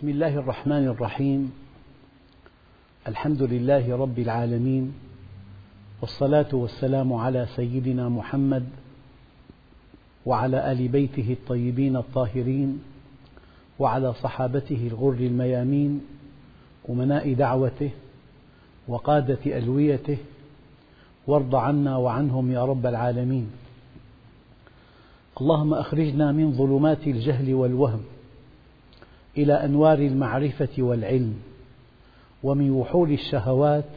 بسم الله الرحمن الرحيم. الحمد لله رب العالمين. والصلاة والسلام على سيدنا محمد وعلى آل بيته الطيبين الطاهرين وعلى صحابته الغر الميامين أمناء دعوته وقادة ألويته. وارض عنا وعنهم يا رب العالمين. اللهم أخرجنا من ظلمات الجهل والوهم. إلى أنوار المعرفة والعلم ومن وحول الشهوات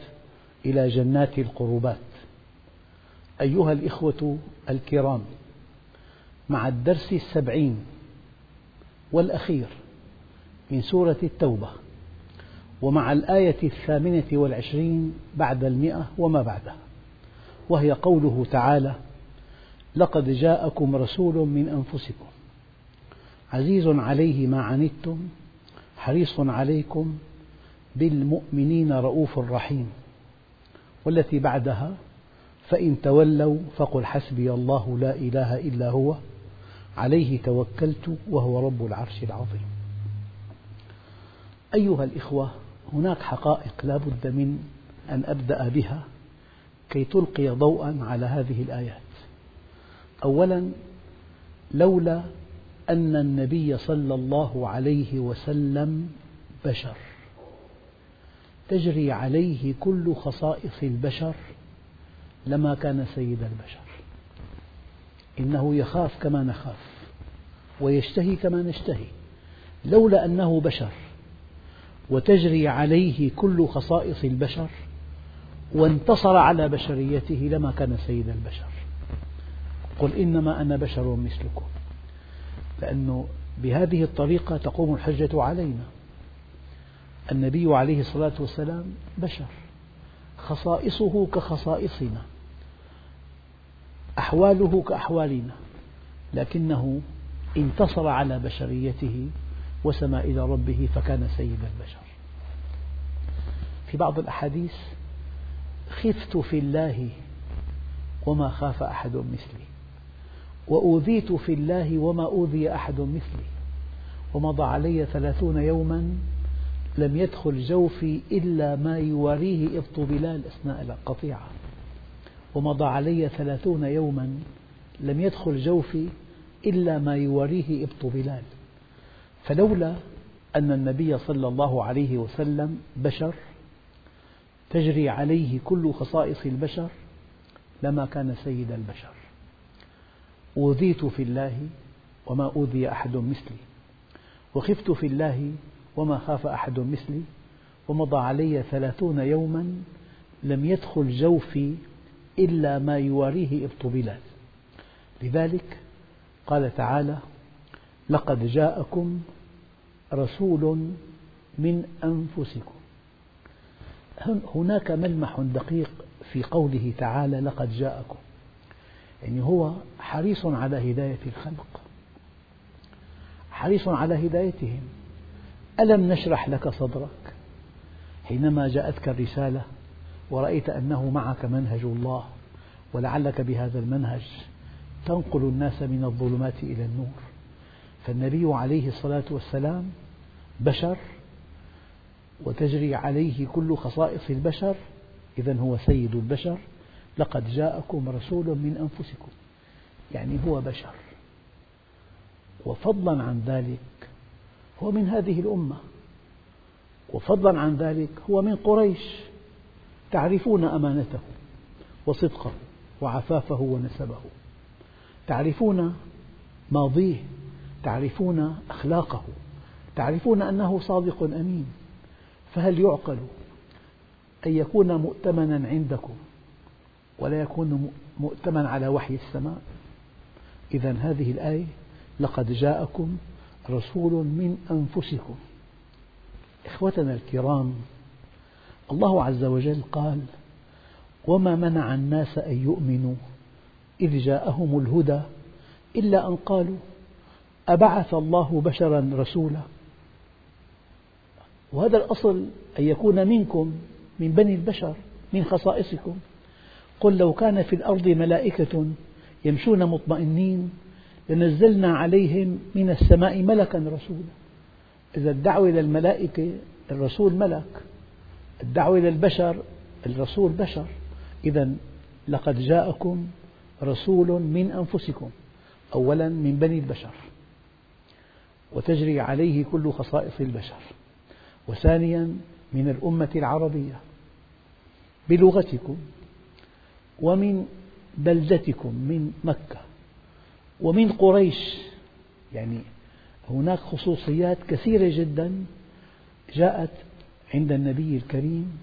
إلى جنات القربات. أيها الإخوة الكرام مع الدرس السبعين والأخير من سورة التوبة ومع الآية الثامنة والعشرين بعد المئة وما بعدها وهي قوله تعالى لقد جاءكم رسول من أنفسكم عزيز عليه ما عنتم حريص عليكم بالمؤمنين رؤوف رحيم. والتي بعدها فإن تولوا فقل حسبي الله لا إله إلا هو عليه توكلت وهو رب العرش العظيم. أيها الإخوة هناك حقائق لا بد من أن أبدأ بها كي تلقي ضوءا على هذه الآيات. أولا لولا أن النبي صلى الله عليه وسلم بشر. تجري عليه كل خصائص البشر لما كان سيد البشر. إنه يخاف كما نخاف ويشتهي كما نشتهي لولا أنه بشر. وتجري عليه كل خصائص البشر وانتصر على بشريته لما كان سيد البشر. قل إنما أنا بشر مثلكم. لأنه بهذه الطريقة تقوم الحجة علينا. النبي عليه الصلاة والسلام بشر. خصائصه كخصائصنا. أحواله كأحوالنا. لكنه انتصر على بشريته وسمى إلى ربه فكان سيد البشر. في بعض الأحاديث خفت في الله وما خاف أحد مثلي. وأوذيت في الله وما أوذي أحد مثلي. ومضى علي ثلاثون يوما لم يدخل جوفي إلا ما يواريه إبط بلال أثناء القطيعة. ومضى علي ثلاثون يوما لم يدخل جوفي إلا ما يواريه إبط بلال. فلولا أن النبي صلى الله عليه وسلم بشر تجري عليه كل خصائص البشر لما كان سيد البشر. أوذيت في الله وما أوذي أحد مثلي. وخفت في الله وما خاف أحد مثلي. ومضى علي ثلاثون يوما لم يدخل جوفي إلا ما يواريه إبط بلال. لذلك قال تعالى لقد جاءكم رسول من أنفسكم. هناك ملمح دقيق في قوله تعالى لقد جاءكم. يعني هو حريص على هداية الخلق. حريص على هدايتهم. ألم نشرح لك صدرك؟ حينما جاءتك الرسالة ورأيت أنه معك منهج الله ولعلك بهذا المنهج تنقل الناس من الظلمات إلى النور. فالنبي عليه الصلاة والسلام بشر وتجري عليه كل خصائص البشر إذا هو سيد البشر. لقد جاءكم رسول من أنفسكم. يعني هو بشر. وفضلا عن ذلك هو من هذه الأمة. وفضلا عن ذلك هو من قريش. تعرفون أمانته وصدقه وعفافه ونسبه. تعرفون ماضيه. تعرفون أخلاقه. تعرفون أنه صادق أمين. فهل يعقل أن يكون مؤتمنا عندكم؟ ولا يكون مؤتمن على وحي السماء. إذا هذه الآية لقد جاءكم رسول من أنفسكم. إخوتنا الكرام الله عز وجل قال وما منع الناس أن يؤمنوا إذ جاءهم الهدى إلا أن قالوا أبعث الله بشرا رسولا. وهذا الأصل أن يكون منكم من بني البشر من خصائصكم. قل لو كان في الأرض ملائكة يمشون مطمئنين لنزلنا عليهم من السماء ملكا رسولا. إذا الدعوة إلى الملائكة الرسول ملك الدعوة إلى البشر الرسول بشر. إذا لقد جاءكم رسول من أنفسكم أولا من بني البشر وتجري عليه كل خصائص البشر. وثانيا من الأمة العربية بلغتكم ومن بلدتكم من مكة. ومن قريش. يعني هناك خصوصيات كثيرة جدا جاءت عند النبي الكريم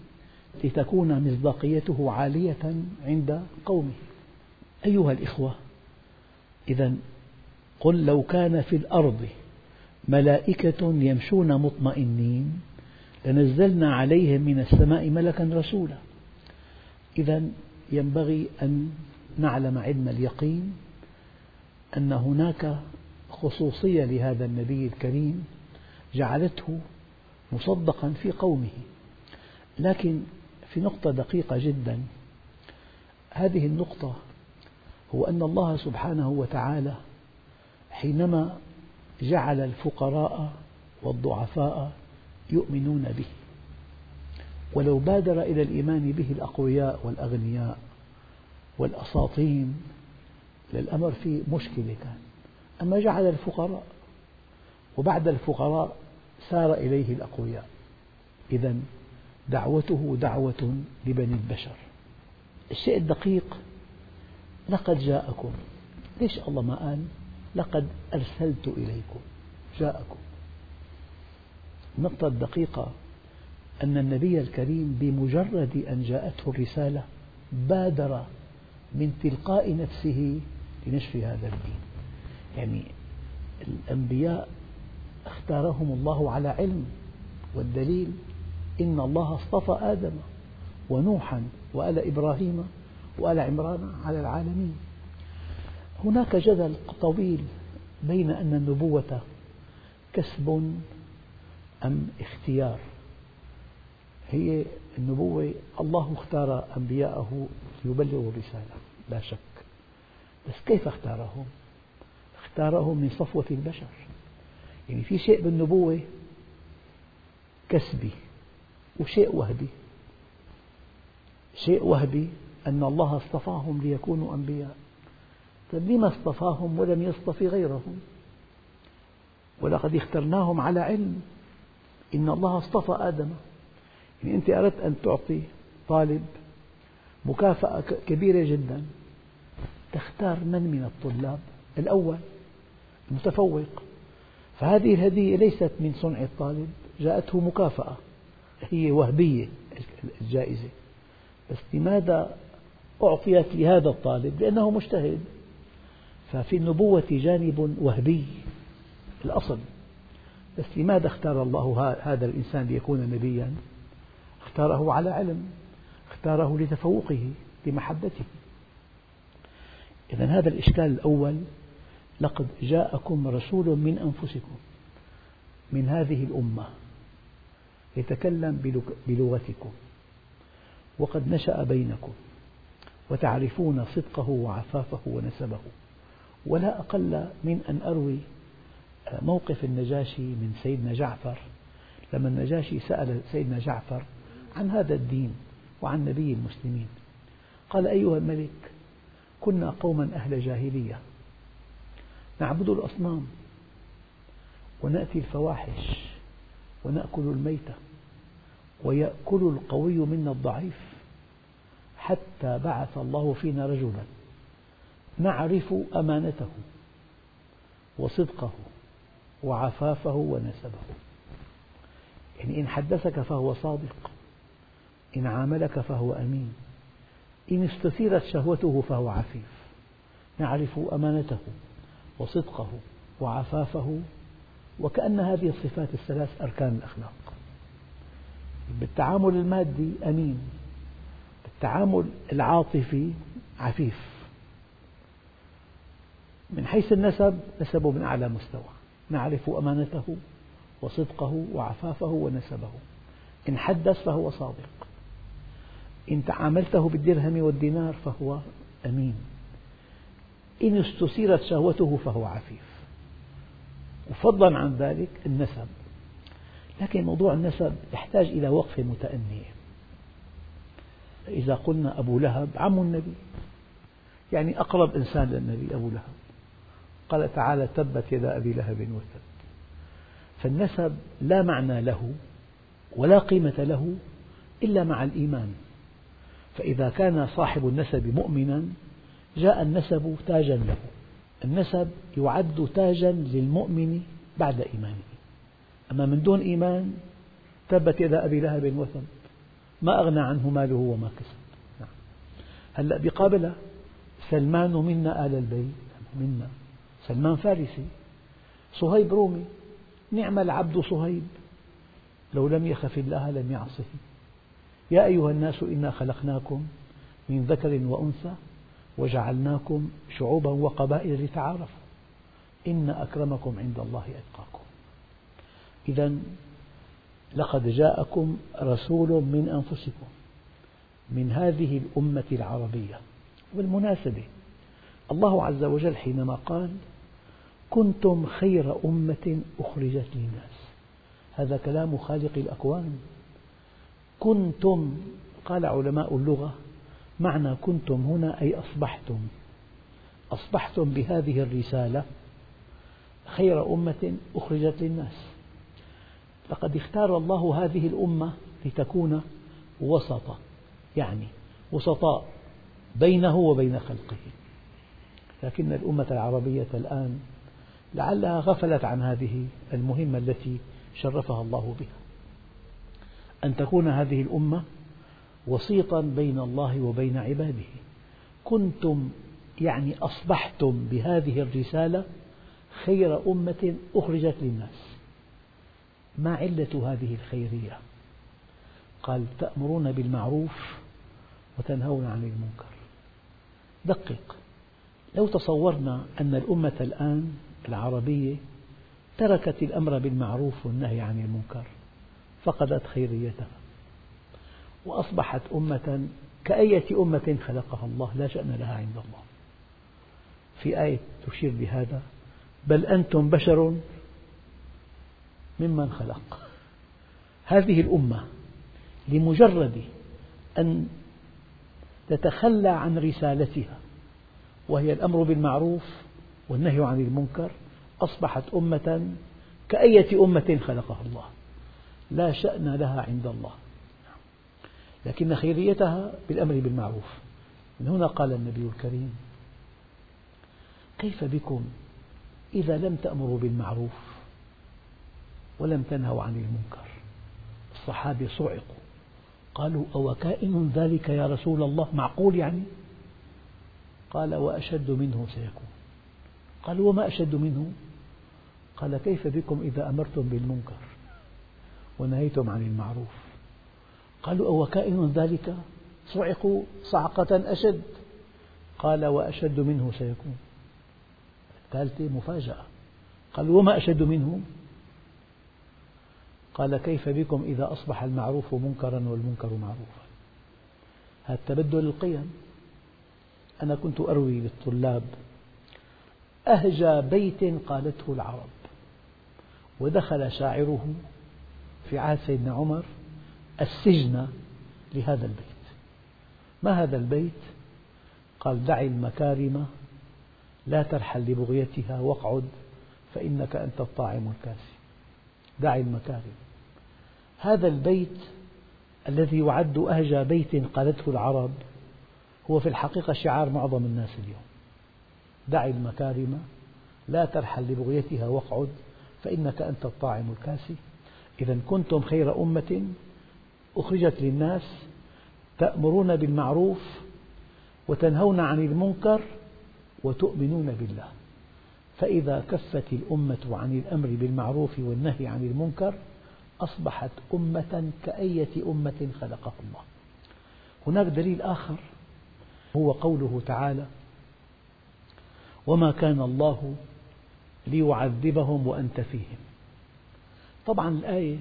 لتكون مصداقيته عالية عند قومه. أيها الإخوة إذا قل لو كان في الأرض ملائكة يمشون مطمئنين لنزلنا عليهم من السماء ملكا رسولا. إذا ينبغي أن نعلم علم اليقين أن هناك خصوصية لهذا النبي الكريم جعلته مصدقا في قومه. لكن في نقطة دقيقة جدا هذه النقطة هو أن الله سبحانه وتعالى حينما جعل الفقراء والضعفاء يؤمنون به. ولو بادر إلى الإيمان به الأقوياء والأغنياء والأساطين للأمر في مشكلة كان. أما جعل الفقراء وبعد الفقراء سار إليه الأقوياء. إذا دعوته دعوة لبني البشر. الشيء الدقيق لقد جاءكم. ليش الله ما قال؟ لقد أرسلت إليكم. جاءكم. النقطة الدقيقة أن النبي الكريم بمجرد أن جاءته الرسالة بادر من تلقاء نفسه لنشر هذا الدين. يعني الأنبياء اختارهم الله على علم والدليل إن الله اصطفى آدم ونوحا وآل إبراهيم وآل عمران على العالمين. هناك جدل طويل بين أن النبوة كسب أم اختيار. هي النبوة الله اختار أنبياءه ليبلغوا الرسالة لا شك. بس كيف اختارهم؟ اختارهم من صفوة البشر. يعني في شيء بالنبوة كسبي وشيء وهبي. شيء وهبي أن الله اصطفاهم ليكونوا أنبياء. طيب لما اصطفاهم ولم يصطفي غيرهم؟ ولقد اخترناهم على علم إن الله اصطفى آدم. أنت أردت أن تعطي طالب مكافأة كبيرة جدا. تختار من من الطلاب؟ الأول المتفوق. فهذه الهدية ليست من صنع الطالب جاءته مكافأة. هي وهبية الجائزة. بس لماذا أعطيت لهذا الطالب؟ لأنه مجتهد. ففي النبوة جانب وهبي الأصل. بس لماذا اختار الله هذا الإنسان ليكون نبيا؟ اختاره على علم اختاره لتفوقه لمحبته. إذا هذا الإشكال الأول لقد جاءكم رسول من أنفسكم من هذه الأمة يتكلم بلغتكم وقد نشأ بينكم وتعرفون صدقه وعفافه ونسبه. ولا أقل من أن أروي موقف النجاشي من سيدنا جعفر. لما النجاشي سأل سيدنا جعفر عن هذا الدين وعن نبي المسلمين. قال أيها الملك كنا قوما أهل جاهلية نعبد الأصنام ونأتي الفواحش ونأكل الميتة ويأكل القوي منا الضعيف حتى بعث الله فينا رجلا نعرف أمانته وصدقه وعفافه ونسبه. يعني إن حدثك فهو صادق. إن عاملك فهو أمين. إن استثيرت شهوته فهو عفيف. نعرف أمانته وصدقه وعفافه وكأن هذه الصفات الثلاث أركان الأخلاق. بالتعامل المادي أمين. بالتعامل العاطفي عفيف. من حيث النسب نسبه من أعلى مستوى. نعرف أمانته وصدقه وعفافه ونسبه. إن حدث فهو صادق. إن تعاملته بالدرهم والدينار فهو أمين. إن استثيرت شهوته فهو عفيف. وفضلا عن ذلك النسب. لكن موضوع النسب يحتاج إلى وقفة متأنية إذا قلنا أبو لهب عم النبي. يعني أقرب إنسان للنبي أبو لهب. قال تعالى تبت يدا أبي لهب وتب فالنسب لا معنى له ولا قيمة له إلا مع الإيمان. فإذا كان صاحب النسب مؤمنا جاء النسب تاجا له. النسب يعد تاجا للمؤمن بعد إيمانه. أما من دون إيمان تبت يدا أبي لهب وتب ما أغنى عنه ماله وما كسب. نعم. هلأ بقابلها سلمان منا آل البيت. منا. سلمان فارسي. صهيب رومي. نعم العبد صهيب. لو لم يخف الله لم يعصه. يا أيها الناس إنا خلقناكم من ذكر وأنثى وجعلناكم شعوبا وقبائل لتعارفوا. إن أكرمكم عند الله أتقاكم. إذا لقد جاءكم رسول من أنفسكم من هذه الأمة العربية بالمناسبة الله عز وجل حينما قال كنتم خير أمة أخرجت للناس. هذا كلام خالق الأكوان. كنتم قال علماء اللغة معنى كنتم هنا أي أصبحتم. أصبحتم بهذه الرسالة خير أمة أخرجت للناس. لقد اختار الله هذه الأمة لتكون وسطا يعني وسطاء بينه وبين خلقه. لكن الأمة العربية الآن لعلها غفلت عن هذه المهمة التي شرفها الله بها. أن تكون هذه الأمة وسيطا بين الله وبين عباده. كنتم يعني أصبحتم بهذه الرسالة خير أمة أخرجت للناس. ما علة هذه الخيرية؟ قال تأمرون بالمعروف وتنهون عن المنكر. دقق. لو تصورنا أن الأمة الآن العربية تركت الأمر بالمعروف والنهي عن المنكر فقدت خيريتها. وأصبحت أمة كأية أمة خلقها الله لا شأن لها عند الله. في آية تشير بهذا بل أنتم بشر ممن خلق. هذه الأمة لمجرد أن تتخلى عن رسالتها وهي الأمر بالمعروف والنهي عن المنكر أصبحت أمة كأية أمة خلقها الله. لا شأن لها عند الله. لكن خيريتها بالأمر بالمعروف. من هنا قال النبي الكريم كيف بكم إذا لم تأمروا بالمعروف ولم تنهوا عن المنكر؟ الصحابة صعقوا. قالوا أو كائن ذلك يا رسول الله؟ معقول يعني؟ قال وأشد منه سيكون. قالوا وما أشد منه؟ قال كيف بكم إذا أمرتم بالمنكر؟ ونهيتم عن المعروف. قالوا أو كائن ذلك؟ صعقوا صعقة أشد. قال وأشد منه سيكون. الثالثة مفاجأة. قالوا وما أشد منه؟ قال كيف بكم إذا أصبح المعروف منكرا والمنكر معروفا؟ هذا تبدل القيم. أنا كنت أروي للطلاب. أهجى بيت قالته العرب ودخل شاعره في عهد سيدنا عمر السجن لهذا البيت. ما هذا البيت؟ قال دع المكارم لا ترحل لبغيتها واقعد فإنك أنت الطاعم الكاسي. دع المكارم. هذا البيت الذي يعد أهجى بيت قالته العرب هو في الحقيقة شعار معظم الناس اليوم. دع المكارم لا ترحل لبغيتها واقعد فإنك أنت الطاعم الكاسي. إذا كنتم خير أمة أخرجت للناس تأمرون بالمعروف وتنهون عن المنكر وتؤمنون بالله. فإذا كفت الأمة عن الأمر بالمعروف والنهي عن المنكر أصبحت أمة كأية أمة خلقها الله. هناك دليل آخر هو قوله تعالى وما كان الله ليعذبهم وأنت فيهم طبعا الآية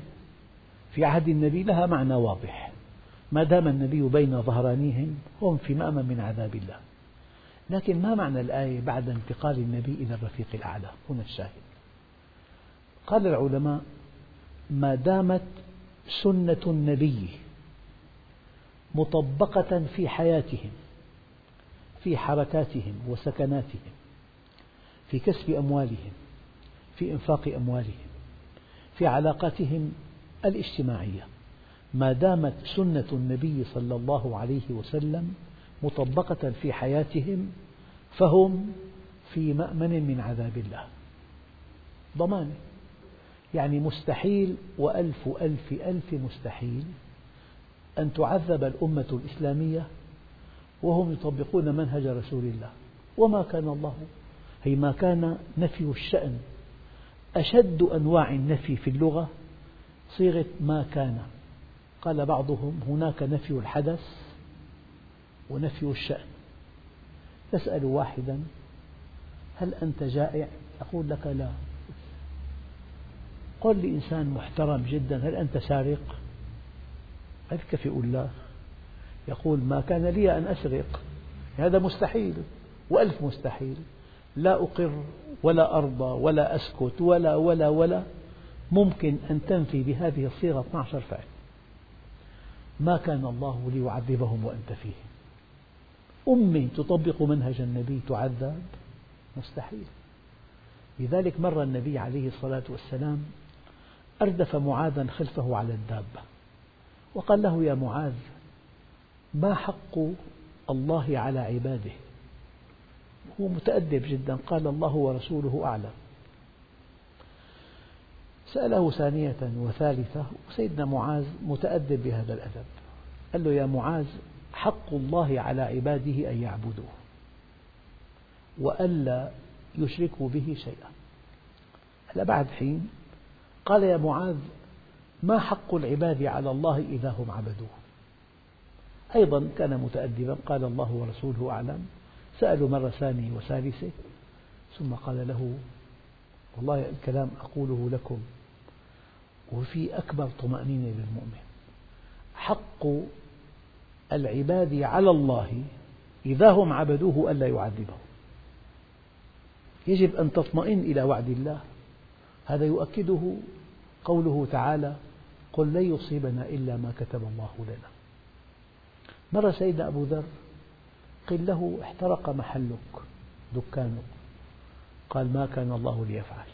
في عهد النبي لها معنى واضح. ما دام النبي بين ظهرانيهم هم في مأمن من عذاب الله. لكن ما معنى الآية بعد انتقال النبي إلى الرفيق الأعلى؟ هنا الشاهد. قال العلماء ما دامت سنة النبي مطبقة في حياتهم في حركاتهم وسكناتهم في كسب أموالهم في إنفاق أموالهم في علاقاتهم الاجتماعية. ما دامت سنة النبي صلى الله عليه وسلم مطبقة في حياتهم فهم في مأمن من عذاب الله. ضمانة. يعني مستحيل وألف ألف ألف مستحيل أن تعذب الأمة الإسلامية وهم يطبقون منهج رسول الله. وما كان الله هي ما كان نفي الشأن أشد أنواع النفي في اللغة صيغة ما كان قال بعضهم هناك نفي الحدث ونفي الشأن تسأل واحدا هل أنت جائع؟ يقول لك لا قل لإنسان محترم جدا هل أنت سارق؟ هل كيف يقول لا؟ يقول ما كان لي أن أسرق هذا مستحيل وألف مستحيل لا أقر ولا أرضى ولا أسكت ولا ولا ولا ممكن أن تنفي بهذه الصيغة 12 فعل. ما كان الله ليعذبهم وأنت فيهم أمي تطبق منهج النبي تعذب؟ مستحيل. لذلك مر النبي عليه الصلاة والسلام أردف معاذا خلفه على الدابة. وقال له يا معاذ ما حق الله على عباده؟ هو متأدب جدا قال الله ورسوله أعلم. سأله ثانية وثالثة وسيدنا معاذ متأدب بهذا الأدب. قال له يا معاذ حق الله على عباده أن يعبدوه وألا يشركوا به شيئا. هلا بعد حين قال يا معاذ ما حق العباد على الله إذا هم عبدوه؟ أيضا كان متأدبا قال الله ورسوله أعلم. سألوا مرة ثانية وثالثة ثم قال له والله الكلام أقوله لكم وفي أكبر طمأنينة للمؤمن حق العباد على الله إذا هم عبدوه ألا يعذبهم. يجب أن تطمئن إلى وعد الله. هذا يؤكده قوله تعالى قل لن يصيبنا إلا ما كتب الله لنا. مرة سيدنا أبو ذر قيل له احترق محلك دكانك. قال ما كان الله ليفعل.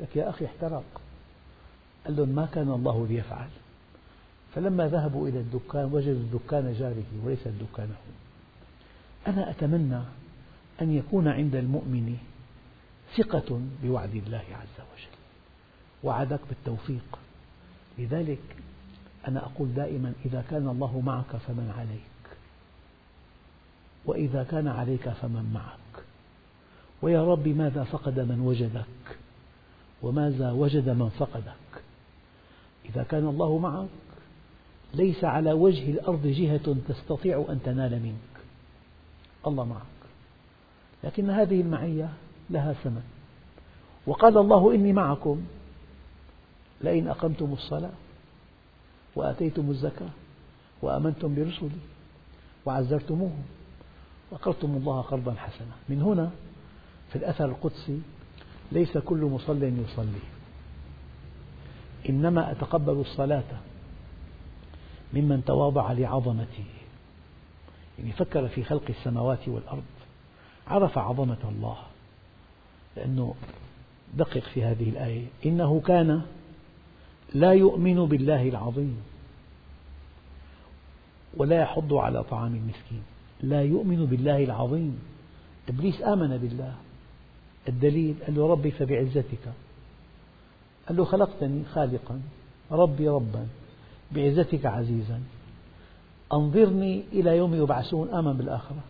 لك يا أخي احترق. قال لهم ما كان الله ليفعل. فلما ذهبوا إلى الدكان وجدوا دكان جاره وليس دكانه أنا أتمنى أن يكون عند المؤمن ثقة بوعد الله عز وجل وعدك بالتوفيق. لذلك أنا أقول دائما إذا كان الله معك فمن عليك. وإذا كان عليك فمن معك. ويا رب ماذا فقد من وجدك؟ وماذا وجد من فقدك؟ إذا كان الله معك ليس على وجه الأرض جهة تستطيع أن تنال منك. الله معك. لكن هذه المعية لها ثمن. وقال الله إني معكم لئن أقمتم الصلاة وآتيتم الزكاة وآمنتم برسلي وعزرتموهم. وأقرضتم الله قرضا حسنا. من هنا في الأثر القدسي ليس كل مصل يصلي. إنما أتقبل الصلاة ممن تواضع لعظمته. يعني فكر في خلق السماوات والأرض عرف عظمة الله. لأنه دقق في هذه الآية. إنه كان لا يؤمن بالله العظيم ولا يحض على طعام المسكين. لا يؤمن بالله العظيم. إبليس آمن بالله. الدليل قال له ربي فبعزتك. قال له خلقتني خالقا. ربي ربا. بعزتك عزيزا. أنظرني إلى يوم يبعثون آمن بالآخرة.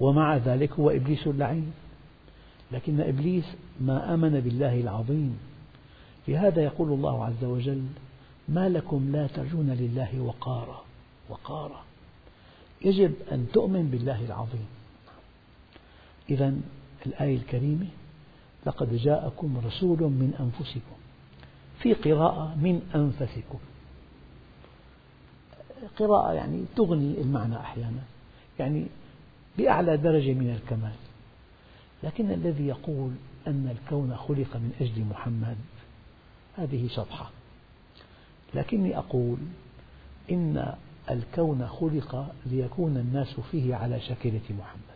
ومع ذلك هو إبليس اللعين. لكن إبليس ما آمن بالله العظيم. لهذا يقول الله عز وجل ما لكم لا ترجون لله وقارا. وقارا. يجب أن تؤمن بالله العظيم. إذا الآية الكريمة لقد جاءكم رسول من أنفسكم في قراءة من أنفسكم. قراءة يعني تغني المعنى أحيانا يعني بأعلى درجة من الكمال. لكن الذي يقول أن الكون خلق من أجل محمد هذه شطحة. لكني أقول إن الكون خلق ليكون الناس فيه على شاكلة محمد.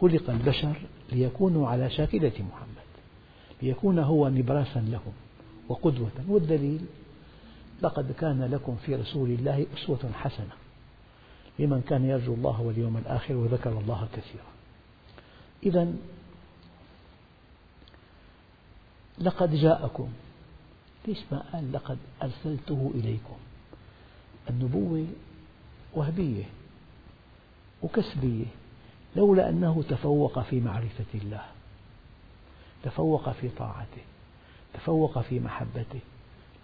خلق البشر ليكونوا على شاكلة محمد. ليكون هو نبراسا لهم وقدوة. والدليل لقد كان لكم في رسول الله أسوة حسنة لمن كان يرجو الله واليوم الآخر وذكر الله كثيرا. إذا لقد جاءكم ليش ما قال لقد أرسلته إليكم؟ النبوة وهبية وكسبية لولا أنه تفوق في معرفة الله تفوق في طاعته تفوق في محبته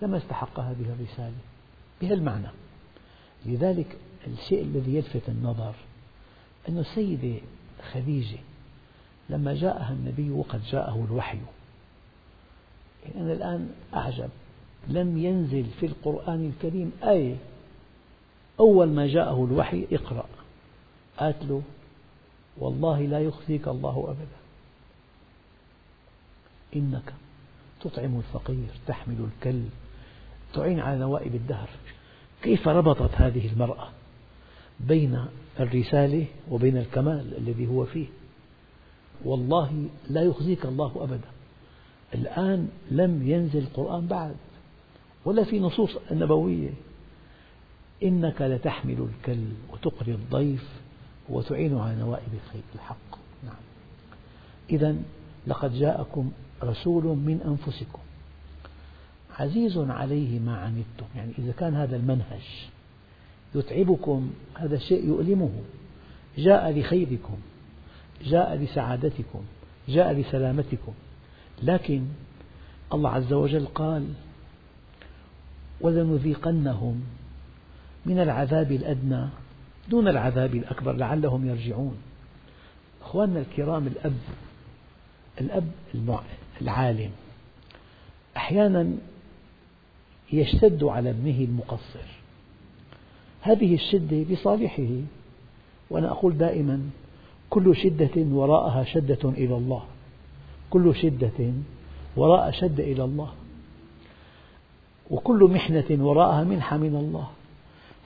لما استحق هذه الرسالة بهالمعنى. لذلك الشيء الذي يلفت النظر أن السيدة خديجة لما جاءها النبي وقد جاءه الوحي. يعني أنا الآن أعجب لم ينزل في القرآن الكريم آية أول ما جاءه الوحي اقرأ. قالت له والله لا يخزيك الله أبدا. إنك تطعم الفقير تحمل الكل تعين على نوائب الدهر. كيف ربطت هذه المرأة بين الرسالة وبين الكمال الذي هو فيه؟ والله لا يخزيك الله أبدا. الآن لم ينزل القرآن بعد ولا في نصوص نبوية. إنك لتحمل الكل وتقري الضيف وتعين على نوائب الحق. نعم. إذا لقد جاءكم رسول من أنفسكم عزيز عليه ما عنتم. يعني إذا كان هذا المنهج يتعبكم هذا الشيء يؤلمه. جاء لخيركم جاء لسعادتكم جاء لسلامتكم. لكن الله عز وجل قال ولنذيقنهم من العذاب الأدنى دون العذاب الأكبر لعلهم يرجعون. أخواننا الكرام الأب الأب العالم أحيانا يشتد على ابنه المقصر. هذه الشدة لصالحه وأنا أقول دائما كل شدة وراءها شدة إلى الله. كل شدة وراء شدة إلى الله. وكل محنة وراءها منحة من الله.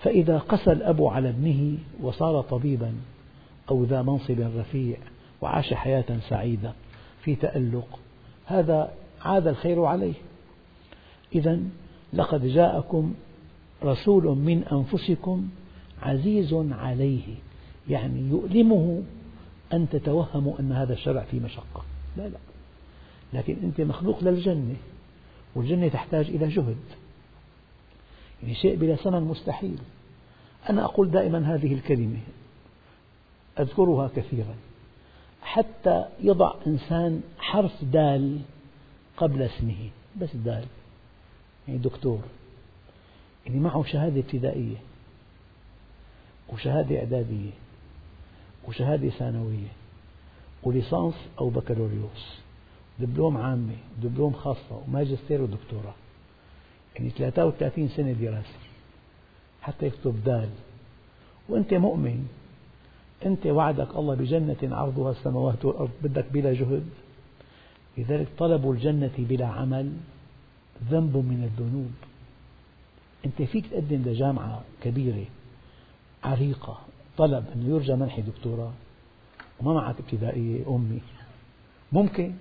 فإذا قسى الأب على ابنه وصار طبيبا أو ذا منصب رفيع وعاش حياة سعيدة في تألق هذا عاد الخير عليه. إذا لقد جاءكم رسول من أنفسكم عزيز عليه يعني يؤلمه أن تتوهموا أن هذا الشرع فيه مشقة. لا لا. لكن أنت مخلوق للجنة والجنة تحتاج إلى جهد. شيء بلا ثمن مستحيل. أنا أقول دائما هذه الكلمة أذكرها كثيرا. حتى يضع إنسان حرف دال قبل اسمه بس دال. يعني دكتور يعني معه شهادة ابتدائية وشهادة إعدادية وشهادة ثانوية وليسانس أو بكالوريوس. دبلوم عامة ودبلوم خاصة وماجستير ودكتوراه. يعني 33 سنة دراسة حتى يكتب دال. وأنت مؤمن. أنت وعدك الله بجنة عرضها السماوات والأرض بدك بلا جهد. لذلك طلب الجنة بلا عمل ذنب من الذنوب. أنت فيك تقدم لجامعة كبيرة عريقة طلب أنه يرجى منح دكتوراه. وما معك ابتدائية أمي. ممكن.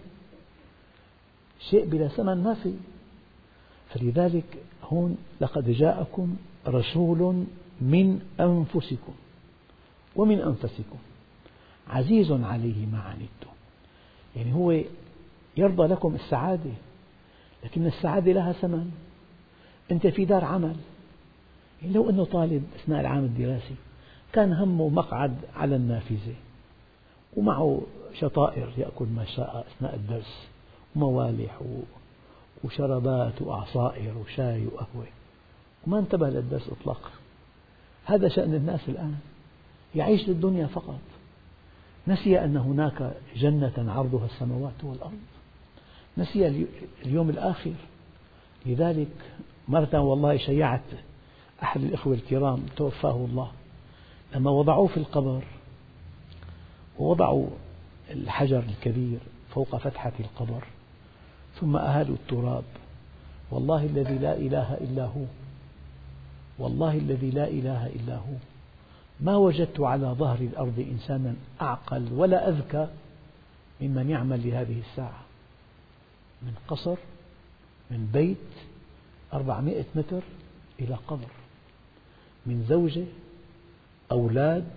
شيء بلا ثمن ما في. فلذلك هون لقد جاءكم رسول من أنفسكم ومن أنفسكم عزيز عليه ما عنتم. يعني هو يرضى لكم السعادة لكن السعادة لها ثمن. أنت في دار عمل. يعني لو أنه طالب أثناء العام الدراسي كان همه مقعد على النافذة ومعه شطائر يأكل ما شاء أثناء الدرس وموالح وشربات وعصائر وشاي وقهوة. وما انتبه للدرس إطلاقا. هذا شأن الناس الآن. يعيش للدنيا فقط. نسي أن هناك جنة عرضها السماوات والأرض. نسي اليوم الآخر. لذلك مرة والله شيعت أحد الإخوة الكرام توفاه الله. لما وضعوه في القبر ووضعوا الحجر الكبير فوق فتحة القبر ثم أهالوا التراب. والله الذي لا إله إلا هو. والله الذي لا إله إلا هو. ما وجدت على ظهر الأرض إنسانا أعقل ولا أذكى ممن يعمل لهذه الساعة. من قصر من بيت أربعمائة متر إلى قبر. من زوجة أولاد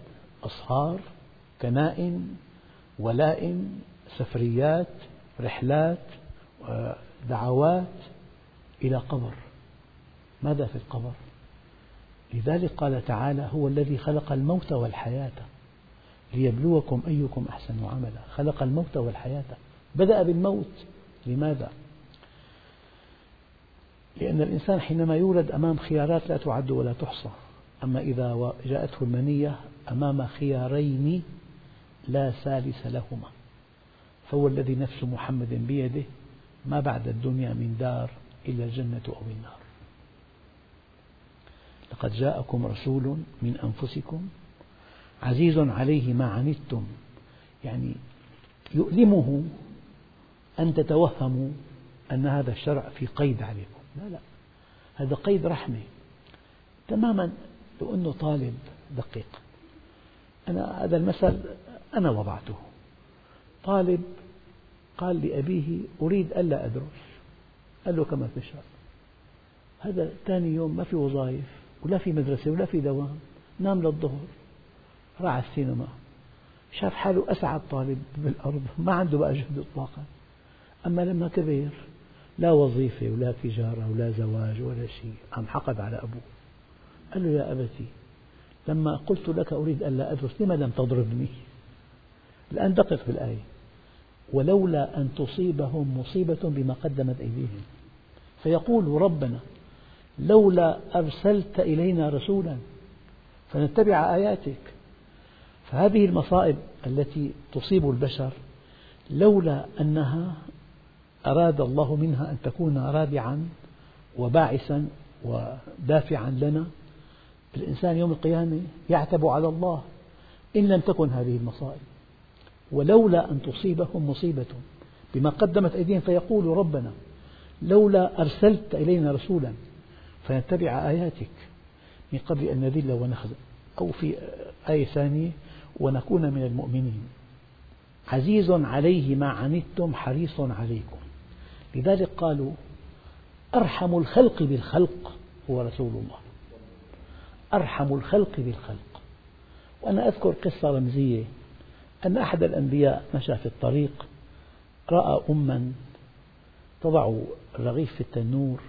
أصهار كنائن ولائم سفريات رحلات دعوات إلى قبر. ماذا في القبر؟ لذلك قال تعالى هو الذي خلق الموت والحياة ليبلوكم أيكم أحسن عملا. خلق الموت والحياة. بدأ بالموت. لماذا؟ لأن الإنسان حينما يولد أمام خيارات لا تعد ولا تحصى. أما إذا جاءته المنية أمام خيارين لا ثالث لهما. فهو الذي نفس محمد بيده ما بعد الدنيا من دار إلا الجنة أو النار لقد جاءكم رسول من أنفسكم عزيز عليه ما عنتم يعني يؤلمه أن تتوهموا أن هذا الشرع في قيد عليكم. لا لا هذا قيد رحمة تماما لو أنه طالب دقيق. أنا هذا المثل أنا وضعته. طالب قال لأبيه أريد ألا أدرس. قال له كما تشاء. هذا ثاني يوم ما في وظائف ولا في مدرسة ولا في دوام. نام للظهر. راح على السينما. شاف حاله أسعد طالب بالأرض. ما عنده بقى جهد إطلاقا أما لما كبر لا وظيفة ولا تجارة ولا زواج ولا شيء. عم حقد على أبوه. قال له يا أبتي لما قلت لك أريد ألا أدرس لما لم تضربني؟ الآن دقق بالآية. ولولا أن تصيبهم مصيبة بما قدمت أيديهم. فيقول ربنا لولا أرسلت إلينا رسولا فنتبع آياتك. فهذه المصائب التي تصيب البشر لولا أنها أراد الله منها أن تكون رادعا وباعثا ودافعا لنا. الإنسان يوم القيامة يعتب على الله إن لم تكن هذه المصائب. ولولا أن تصيبهم مصيبة بما قدمت أيديهم فيقول ربنا لولا أرسلت إلينا رسولا فنتبع آياتك من قبل أن نذل ونخزى أو في آية ثانية ونكون من المؤمنين. عزيز عليه ما عنتم حريص عليكم. لذلك قالوا أرحم الخلق بالخلق هو رسول الله. أرحم الخلق بالخلق. وأنا أذكر قصة رمزية. أن أحد الأنبياء مشى في الطريق رأى أما تضع الرغيف في التنور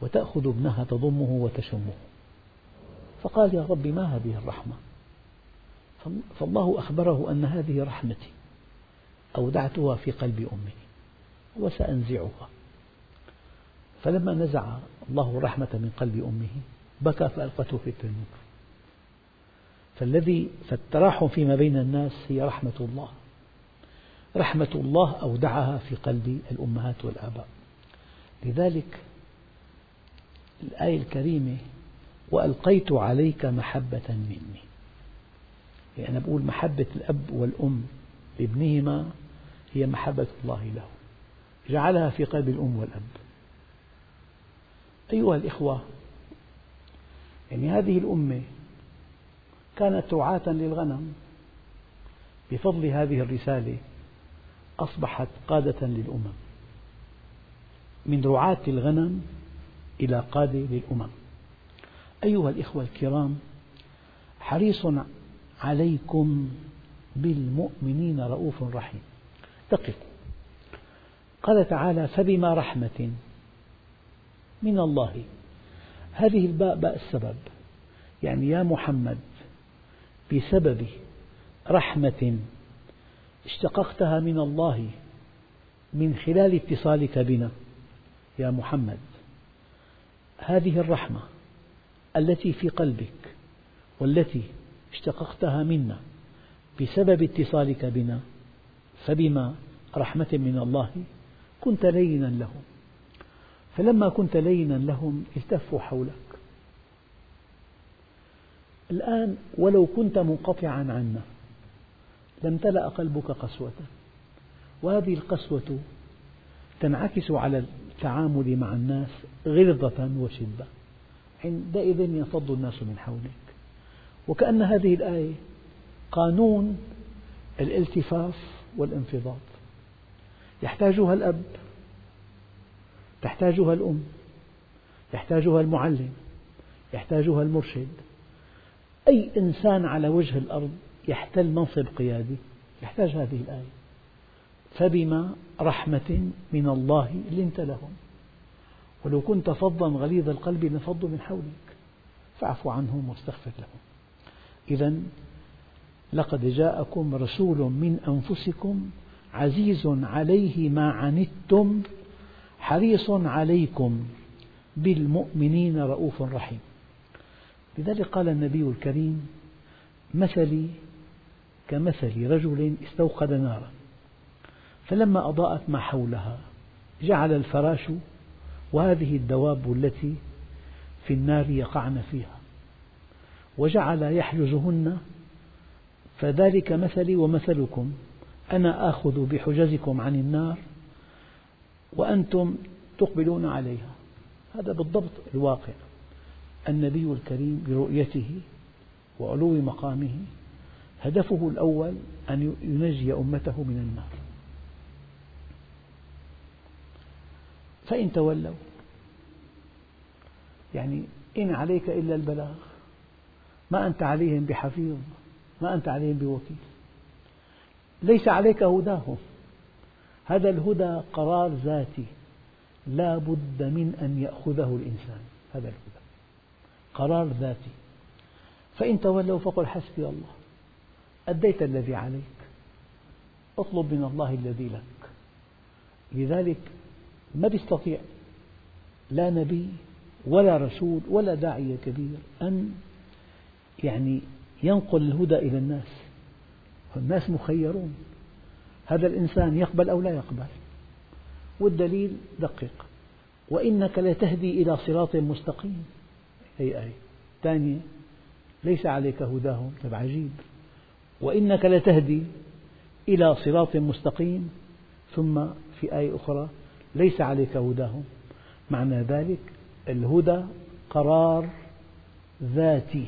وتأخذ ابنها تضمه وتشمه. فقال يا رب ما هذه الرحمة؟ فالله أخبره أن هذه رحمتي أودعتها في قلب أمه وسأنزعها. فلما نزع الله الرحمة من قلب أمه بكى فألقته في التنور. فالذي فالتراحم فيما بين الناس هي رحمة الله. رحمة الله أودعها في قلب الأمهات والآباء. لذلك الآية الكريمة وألقيت عليك محبة مني. يعني أنا بقول محبة الأب والأم لابنهما هي محبة الله له. جعلها في قلب الأم والأب. أيها الإخوة يعني هذه الأمة كانت رعاة للغنم. بفضل هذه الرسالة أصبحت قادة للأمم. من رعاة الغنم إلى قادة للأمم. أيها الإخوة الكرام حريص عليكم بالمؤمنين رؤوف رحيم. دققوا. قال تعالى فبما رحمة من الله. هذه الباء باء السبب. يعني يا محمد بسبب رحمة اشتققتها من الله من خلال اتصالك بنا يا محمد. هذه الرحمة التي في قلبك والتي اشتققتها منا بسبب اتصالك بنا فبما رحمة من الله كنت لينا لهم. فلما كنت لينا لهم التفوا حولك. الآن ولو كنت منقطعا عنا لامتلأ قلبك قسوة. وهذه القسوة تنعكس على التعامل مع الناس غلظة وشدة. عندئذ ينفض الناس من حولك. وكأن هذه الآية قانون الالتفاف والانفضاض. يحتاجها الأب تحتاجها الأم يحتاجها المعلم يحتاجها المرشد. أي إنسان على وجه الأرض يحتل منصب قيادي يحتاج هذه الآية. فبما رحمة من الله لنت لهم. ولو كنت فظا غليظ القلب لانفضوا من حولك. فاعف عنهم واستغفر لهم. إذا لقد جاءكم رسول من أنفسكم عزيز عليه ما عنتم حريص عليكم بالمؤمنين رؤوف رحيم. لذلك قال النبي الكريم مثلي كمثل رجل استوقد نارا فلما أضاءت ما حولها جعل الفراش وهذه الدواب التي في النار يقعن فيها وجعل يحجزهن فذلك مثلي ومثلكم أنا آخذ بحجزكم عن النار وأنتم تقبلون عليها. هذا بالضبط الواقع. النبي الكريم برؤيته وعلو مقامه. هدفه الأول أن ينجي أمته من النار. فإن تولوا يعني إن عليك إلا البلاغ ما أنت عليهم بحفيظ ما أنت عليهم بوكيل. ليس عليك هداهم. هذا الهدى قرار ذاتي. لا بد من أن يأخذه الإنسان. هذا الهدى. قرار ذاتي فإن تولوا فقل حسبي الله. أديت الذي عليك. اطلب من الله الذي لك. لذلك ما يستطيع لا نبي ولا رسول ولا داعية كبير أن يعني ينقل الهدى إلى الناس. الناس مخيرون. هذا الإنسان يقبل أو لا يقبل. والدليل دقق وإنك لتهدي إلى صراط مستقيم. هي آية ثانية ليس عليك هداهم. طيب عجيب. وإنك لتهدي إلى صراط مستقيم. ثم في آية أخرى ليس عليك هداهم. معنى ذلك الهدى قرار ذاتي.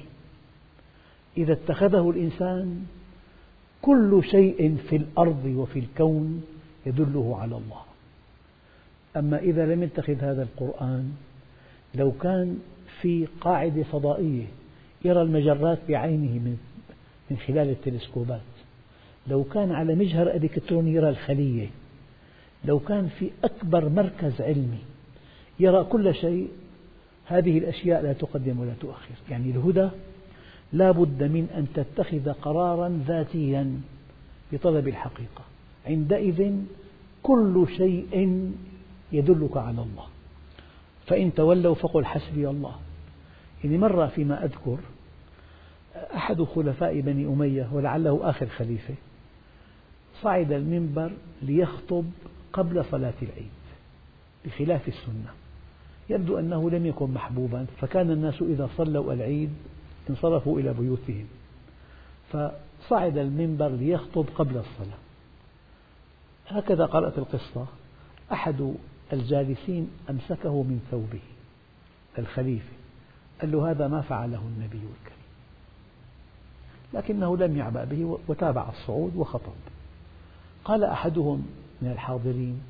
إذا اتخذه الإنسان كل شيء في الأرض وفي الكون يدله على الله. أما إذا لم يتخذ هذا القرآن لو كان في قاعدة فضائية يرى المجرات بعينه من من خلال التلسكوبات. لو كان على مجهر إلكتروني يرى الخلية. لو كان في أكبر مركز علمي يرى كل شيء هذه الأشياء لا تقدم ولا تؤخر. يعني الهدى لا بد من أن تتخذ قرارا ذاتيا بطلب الحقيقة. عندئذ كل شيء يدلك على الله. فإن تولوا فقل حسبي الله. يعني مرة فيما أذكر أحد خلفاء بني أمية ولعله آخر خليفة صعد المنبر ليخطب قبل صلاة العيد بخلاف السنة. يبدو أنه لم يكن محبوبا فكان الناس إذا صلوا العيد انصرفوا إلى بيوتهم. فصعد المنبر ليخطب قبل الصلاة. هكذا قرأت القصة. أحد الجالسين أمسكه من ثوبه الخليفة. قال له هذا ما فعله النبي الكريم. لكنه لم يعبأ به وتابع الصعود وخطب. قال أحدهم من الحاضرين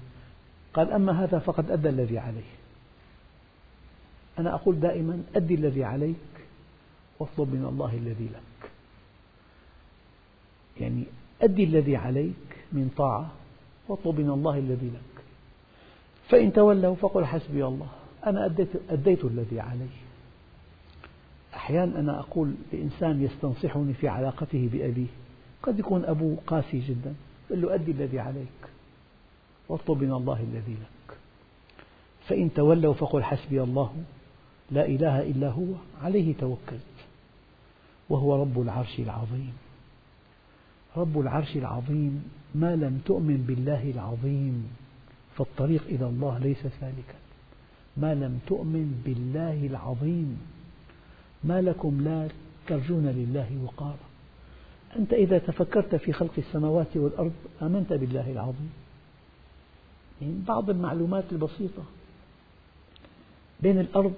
قال أما هذا فقد أدى الذي عليه. أنا أقول دائما أدي الذي عليك واطلب من الله الذي لك. يعني أدي الذي عليك من طاعة واطلب من الله الذي لك. فإن تولوا فقل حسبي الله. أنا أديت, أديت الذي علي أحيانا أنا أقول لإنسان يستنصحني في علاقته بأبيه قد يكون أبوه قاسي جدا قل له أدي الذي عليك واطلب من الله الذي لك. فإن تولوا فقل حسبي الله لا إله إلا هو عليه توكلت وهو رب العرش العظيم. رب العرش العظيم ما لم تؤمن بالله العظيم فالطريق إلى الله ليس سالكا ما لم تؤمن بالله العظيم ما لكم لا ترجون لله وقارا. أنت إذا تفكرت في خلق السماوات والأرض آمنت بالله العظيم. يعني بعض المعلومات البسيطة بين الأرض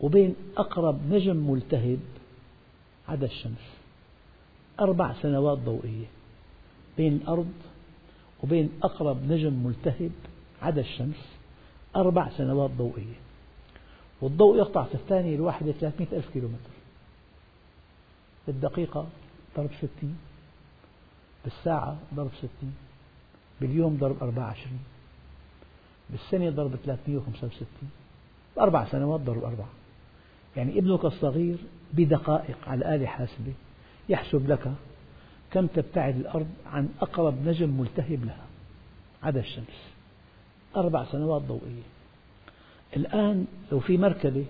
وبين أقرب نجم ملتهب عدا الشمس. أربع سنوات ضوئية بين الأرض وبين أقرب نجم ملتهب عدا الشمس. أربع سنوات ضوئية. والضوء يقطع في الثانية الواحدة 300 ألف كيلومتر. بالدقيقة ضرب 60 بالساعة ضرب 60 باليوم ضرب 24 بالسنة ضرب 365 بأربع سنوات ضرب أربعة. يعني ابنك الصغير بدقائق على آلة حاسبة يحسب لك كم تبتعد الأرض عن أقرب نجم ملتهب لها. عدا الشمس. أربع سنوات ضوئية. الآن لو في مركبة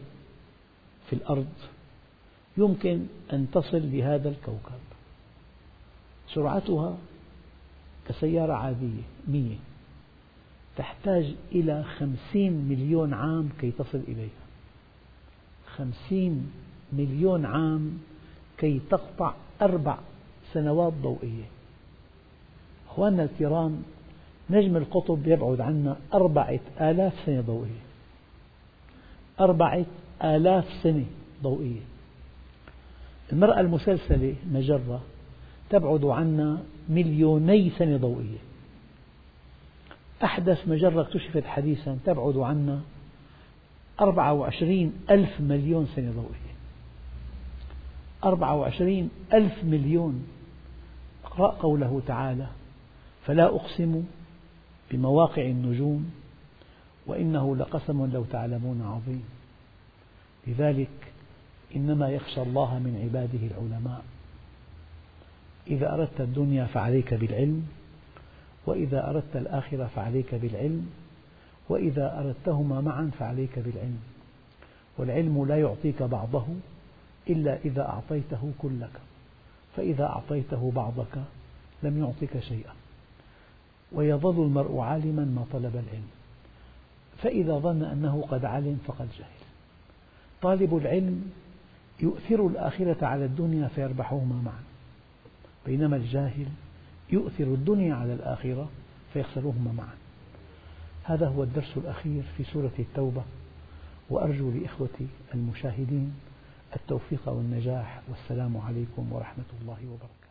في الأرض يمكن أن تصل لهذا الكوكب. سرعتها كسيارة عادية مية. تحتاج إلى خمسين مليون عام كي تصل إليها. خمسين مليون عام كي تقطع أربع سنوات ضوئية. أخواننا الكرام نجم القطب يبعد عنا أربعة آلاف سنة ضوئية. أربعة آلاف سنة ضوئية. المرأة المسلسلة مجرة تبعد عنا مليوني سنة ضوئية. أحدث مجرة اكتشفت حديثا تبعد عنا 24 ألف مليون سنة ضوئية. 24 ألف مليون. اقرأ قوله تعالى فلا أقسم بمواقع النجوم وإنه لقسم لو تعلمون عظيم. لذلك إنما يخشى الله من عباده العلماء. إذا أردت الدنيا فعليك بالعلم وإذا أردت الآخرة فعليك بالعلم وإذا أردتهما معا فعليك بالعلم. والعلم لا يعطيك بعضه إلا إذا أعطيته كلك. فإذا أعطيته بعضك لم يعطك شيئا. ويظل المرء عالما ما طلب العلم. فإذا ظن أنه قد علم فقد جهل. طالب العلم يؤثر الآخرة على الدنيا فيربحهما معا. بينما الجاهل يؤثر الدنيا على الآخرة فيخسرهما معا. هذا هو الدرس الأخير في سورة التوبة وأرجو لإخوتي المشاهدين التوفيق والنجاح والسلام عليكم ورحمة الله وبركاته.